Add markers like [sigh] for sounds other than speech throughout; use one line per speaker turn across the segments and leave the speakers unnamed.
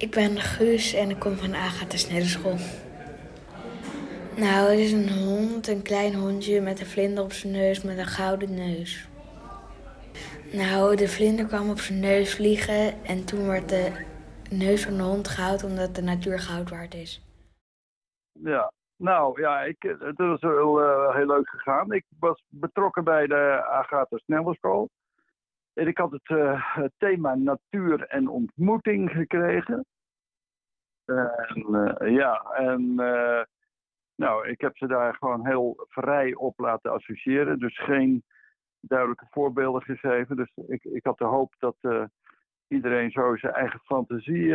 Ik ben Guus en ik kom van Agatha Snellenschool. Nou, het is een hond, een klein hondje met een vlinder op zijn neus met een gouden neus. Nou, de vlinder kwam op zijn neus vliegen en toen werd de neus van de hond goud omdat de natuur goud waard is.
Ja, nou ja, ik, het is heel, uh, heel leuk gegaan. Ik was betrokken bij de Agatha Snellenschool. Ik had het, uh, het thema natuur en ontmoeting gekregen. En uh, ja, en nou, ik heb ze daar gewoon heel vrij op laten associëren. Dus geen duidelijke voorbeelden gegeven. Dus ik, ik had de hoop dat iedereen zo zijn eigen fantasie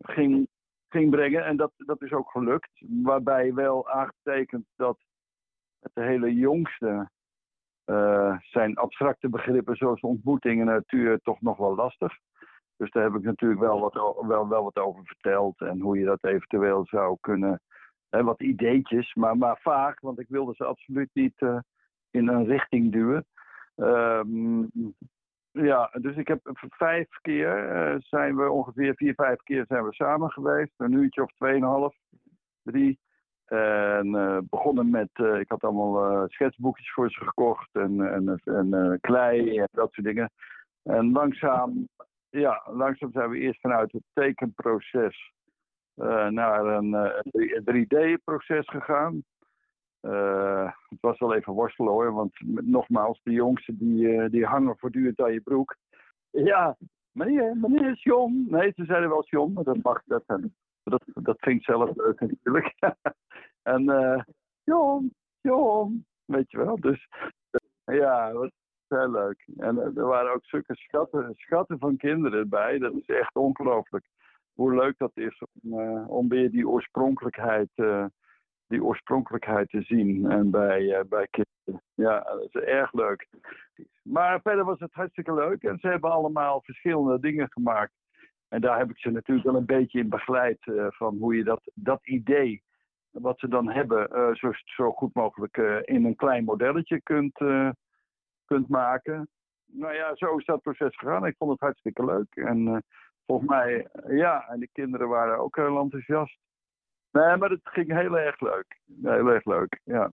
ging, ging brengen. En dat, dat is ook gelukt. Waarbij wel aangetekend dat het de hele jongste zijn abstracte begrippen zoals ontmoeting en natuur toch nog wel lastig. Dus daar heb ik natuurlijk wel wat, wel, wel wat over verteld. En hoe je dat eventueel zou kunnen hè, wat ideetjes, maar, maar vaag, want ik wilde ze absoluut niet uh, in een richting duwen. Um, ja, dus ik heb vijf keer uh, zijn we ongeveer vier, vijf keer zijn we samen geweest. Een uurtje of tweeënhalf, drie. En uh, begonnen met, uh, ik had allemaal schetsboekjes voor ze gekocht en, en, en klei en dat soort dingen. En langzaam, ja, langzaam zijn we eerst vanuit het tekenproces uh, naar een, uh, 3D-proces gegaan. Uh, het was wel even worstelen hoor, want nogmaals, de jongsten die, die hangen voortdurend aan je broek. Ja, meneer, meneer John. Nee, ze zeiden wel John, maar dat mag, dat, dat, dat vind ik zelf leuk natuurlijk. [laughs] en John, John, weet je wel. Dus ja, dat was heel leuk. En er waren ook zulke schatten, schatten van kinderen bij, dat is echt ongelooflijk hoe leuk dat is om, uh, om weer die oorspronkelijkheid, uh, die oorspronkelijkheid te zien en bij, uh, bij kinderen. Ja, dat is erg leuk. Maar verder was het hartstikke leuk en ze hebben allemaal verschillende dingen gemaakt. En daar heb ik ze natuurlijk wel een beetje in begeleid van hoe je dat, dat idee wat ze dan hebben zo, zo goed mogelijk in een klein modelletje kunt, kunt maken. Nou ja, zo is dat proces gegaan. Ik vond het hartstikke leuk. En Volgens mij, ja, en de kinderen waren ook heel enthousiast. Nee, maar het ging heel erg leuk. Heel erg leuk, ja.